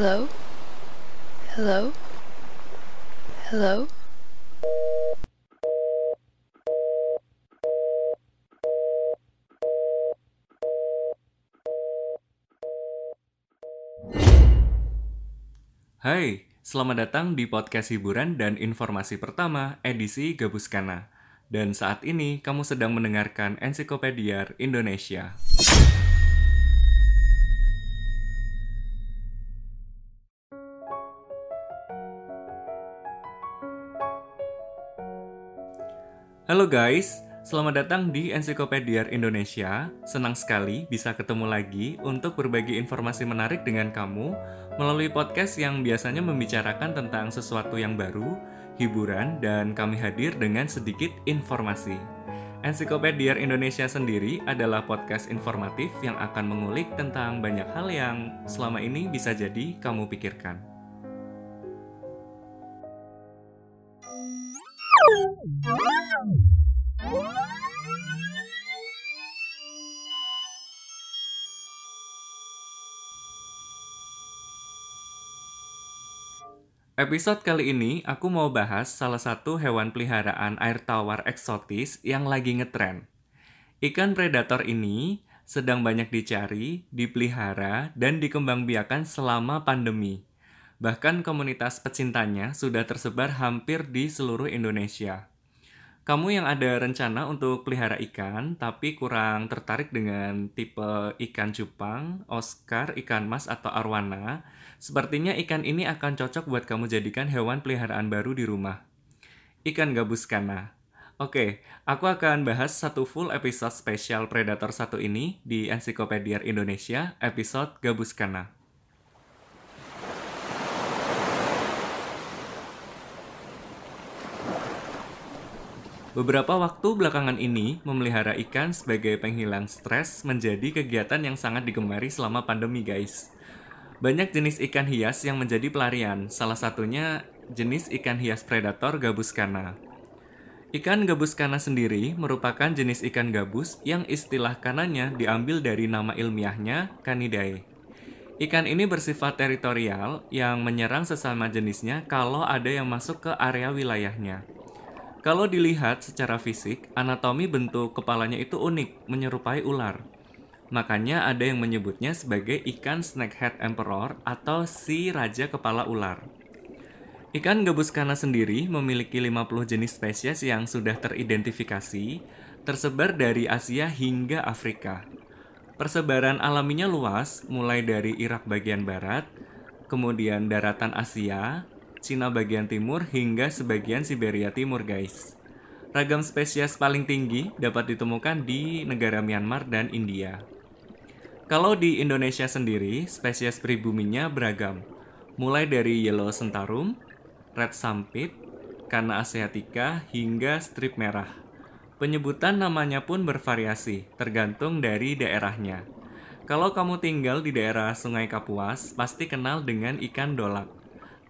Hello? Hello? Hello? Hai, selamat datang di podcast hiburan dan informasi pertama edisi Gabuskana. Dan saat ini kamu sedang mendengarkan Ensiklopedia Indonesia. Halo guys, selamat datang di Ensiklopedia Indonesia. Senang sekali bisa ketemu lagi untuk berbagi informasi menarik dengan kamu melalui podcast yang biasanya membicarakan tentang sesuatu yang baru, hiburan, dan kami hadir dengan sedikit informasi. Ensiklopedia Indonesia sendiri adalah podcast informatif yang akan mengulik tentang banyak hal yang selama ini bisa jadi kamu pikirkan. Episode kali ini aku mau bahas salah satu hewan peliharaan air tawar eksotis yang lagi ngetren. Ikan predator ini sedang banyak dicari, dipelihara, dan dikembangbiakan selama pandemi. Bahkan komunitas pecintanya sudah tersebar hampir di seluruh Indonesia. Kamu yang ada rencana untuk pelihara ikan tapi kurang tertarik dengan tipe ikan cupang, Oscar, ikan mas, atau arwana, Sepertinya ikan ini akan cocok buat kamu jadikan hewan peliharaan baru di rumah. Ikan gabus kana. Oke, aku akan bahas satu full episode spesial Predator satu ini di Ensiklopedia Indonesia episode gabus kana. Beberapa waktu belakangan ini, memelihara ikan sebagai penghilang stres menjadi kegiatan yang sangat digemari selama pandemi, guys. Banyak jenis ikan hias yang menjadi pelarian, salah satunya jenis ikan hias predator gabus kana. Ikan gabus kana sendiri merupakan jenis ikan gabus yang istilah kanannya diambil dari nama ilmiahnya Canidae. Ikan ini bersifat teritorial yang menyerang sesama jenisnya kalau ada yang masuk ke area wilayahnya. Kalau dilihat secara fisik, anatomi bentuk kepalanya itu unik, menyerupai ular. Makanya ada yang menyebutnya sebagai ikan snakehead emperor atau si raja kepala ular. Ikan gabus kana sendiri memiliki 50 jenis spesies yang sudah teridentifikasi, tersebar dari Asia hingga Afrika. Persebaran alaminya luas, mulai dari Irak bagian barat, kemudian daratan Asia, Cina bagian timur, hingga sebagian Siberia timur guys. Ragam spesies paling tinggi dapat ditemukan di negara Myanmar dan India. Kalau di Indonesia sendiri, spesies pribuminya beragam. Mulai dari yellow sentarum, red sampit, kana asiatica, hingga strip merah. Penyebutan namanya pun bervariasi, tergantung dari daerahnya. Kalau kamu tinggal di daerah Sungai Kapuas, pasti kenal dengan ikan dolak.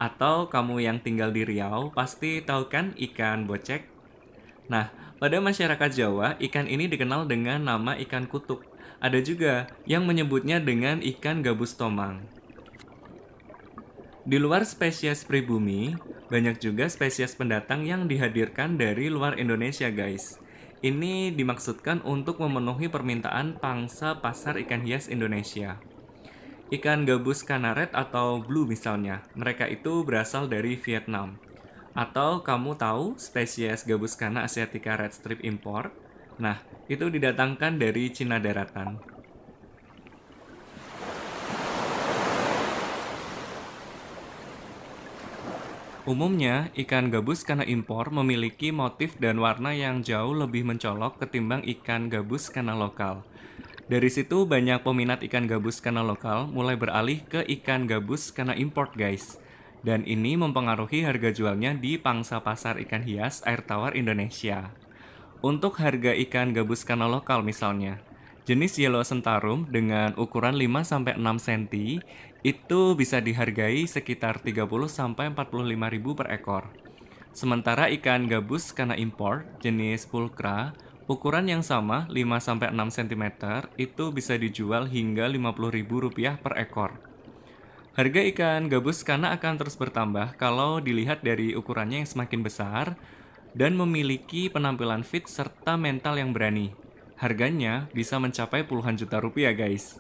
Atau kamu yang tinggal di Riau, pasti tahu kan ikan bocek? Nah, pada masyarakat Jawa, ikan ini dikenal dengan nama ikan kutuk. Ada juga yang menyebutnya dengan ikan gabus tomang. Di luar spesies pribumi, banyak juga spesies pendatang yang dihadirkan dari luar Indonesia, guys. Ini dimaksudkan untuk memenuhi permintaan pangsa pasar ikan hias Indonesia. Ikan gabus kanaret atau blue misalnya, mereka itu berasal dari Vietnam. Atau kamu tahu spesies gabus kana asiatica red strip import? Nah, itu didatangkan dari Cina daratan. Umumnya, ikan gabus karena impor memiliki motif dan warna yang jauh lebih mencolok ketimbang ikan gabus karena lokal. Dari situ banyak peminat ikan gabus karena lokal mulai beralih ke ikan gabus karena import guys. Dan ini mempengaruhi harga jualnya di pangsa pasar ikan hias air tawar Indonesia. Untuk harga ikan gabus kana lokal misalnya, jenis yellow sentarum dengan ukuran 5-6 cm itu bisa dihargai sekitar 30-45 ribu per ekor. Sementara ikan gabus kana impor jenis pulcra ukuran yang sama 5-6 cm itu bisa dijual hingga Rp50.000 per ekor. Harga ikan gabus kana akan terus bertambah kalau dilihat dari ukurannya yang semakin besar dan memiliki penampilan fit serta mental yang berani. Harganya bisa mencapai puluhan juta rupiah, guys.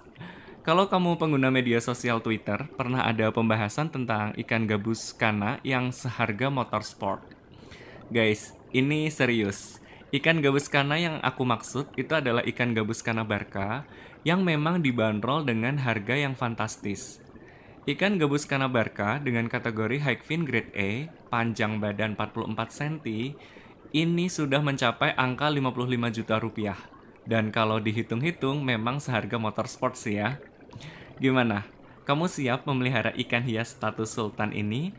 Kalau kamu pengguna media sosial Twitter, pernah ada pembahasan tentang ikan gabus kana yang seharga motor sport. Guys, ini serius. Ikan gabus kana yang aku maksud itu adalah ikan gabus kana barka yang memang dibanderol dengan harga yang fantastis. Ikan gabus kanabarka dengan kategori Hikefin grade A, panjang badan 44 cm, ini sudah mencapai angka 55 juta rupiah. Dan kalau dihitung-hitung memang seharga motor sport sih ya. Gimana? Kamu siap memelihara ikan hias status sultan ini?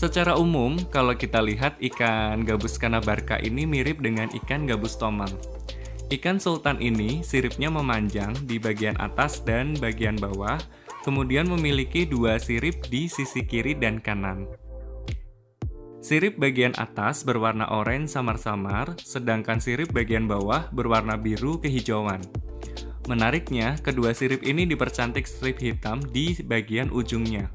Secara umum, kalau kita lihat ikan gabus kanabarka ini mirip dengan ikan gabus tomang. Ikan sultan ini siripnya memanjang di bagian atas dan bagian bawah, kemudian memiliki dua sirip di sisi kiri dan kanan. Sirip bagian atas berwarna oranye samar-samar, sedangkan sirip bagian bawah berwarna biru kehijauan. Menariknya, kedua sirip ini dipercantik strip hitam di bagian ujungnya.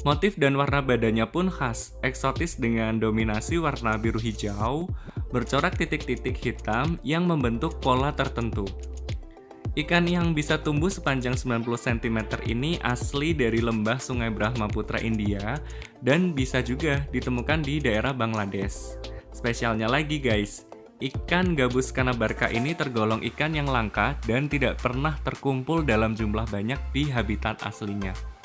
Motif dan warna badannya pun khas, eksotis dengan dominasi warna biru hijau, bercorak titik-titik hitam yang membentuk pola tertentu. Ikan yang bisa tumbuh sepanjang 90 cm ini asli dari lembah Sungai Brahmaputra India dan bisa juga ditemukan di daerah Bangladesh. Spesialnya lagi guys, ikan gabus kanabarka ini tergolong ikan yang langka dan tidak pernah terkumpul dalam jumlah banyak di habitat aslinya.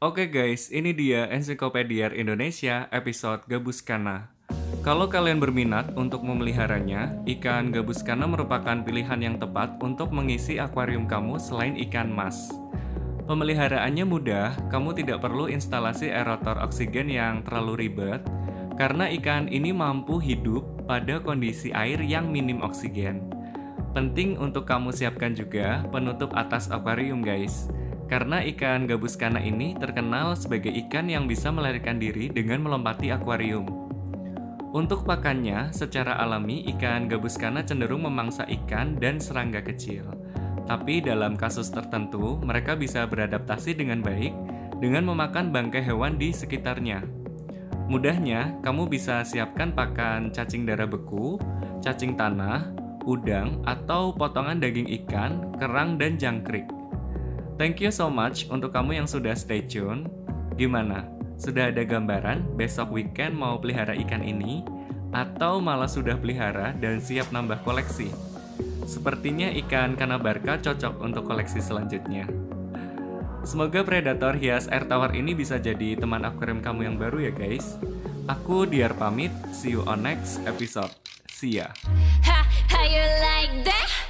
Oke guys, ini dia Ensiklopedia Indonesia episode Gabus Kana. Kalau kalian berminat untuk memeliharanya, ikan gabus kana merupakan pilihan yang tepat untuk mengisi akuarium kamu selain ikan mas. Pemeliharaannya mudah, kamu tidak perlu instalasi aerator oksigen yang terlalu ribet, karena ikan ini mampu hidup pada kondisi air yang minim oksigen. Penting untuk kamu siapkan juga penutup atas akuarium guys karena ikan gabus kana ini terkenal sebagai ikan yang bisa melarikan diri dengan melompati akuarium. Untuk pakannya, secara alami ikan gabus kana cenderung memangsa ikan dan serangga kecil. Tapi dalam kasus tertentu, mereka bisa beradaptasi dengan baik dengan memakan bangkai hewan di sekitarnya. Mudahnya, kamu bisa siapkan pakan cacing darah beku, cacing tanah, udang, atau potongan daging ikan, kerang, dan jangkrik. Thank you so much untuk kamu yang sudah stay tune. Gimana? Sudah ada gambaran besok weekend mau pelihara ikan ini? Atau malah sudah pelihara dan siap nambah koleksi? Sepertinya ikan kanabarka cocok untuk koleksi selanjutnya. Semoga predator hias air tawar ini bisa jadi teman akuarium kamu yang baru ya guys. Aku Diar pamit, see you on next episode. See ya. Ha, how you like that?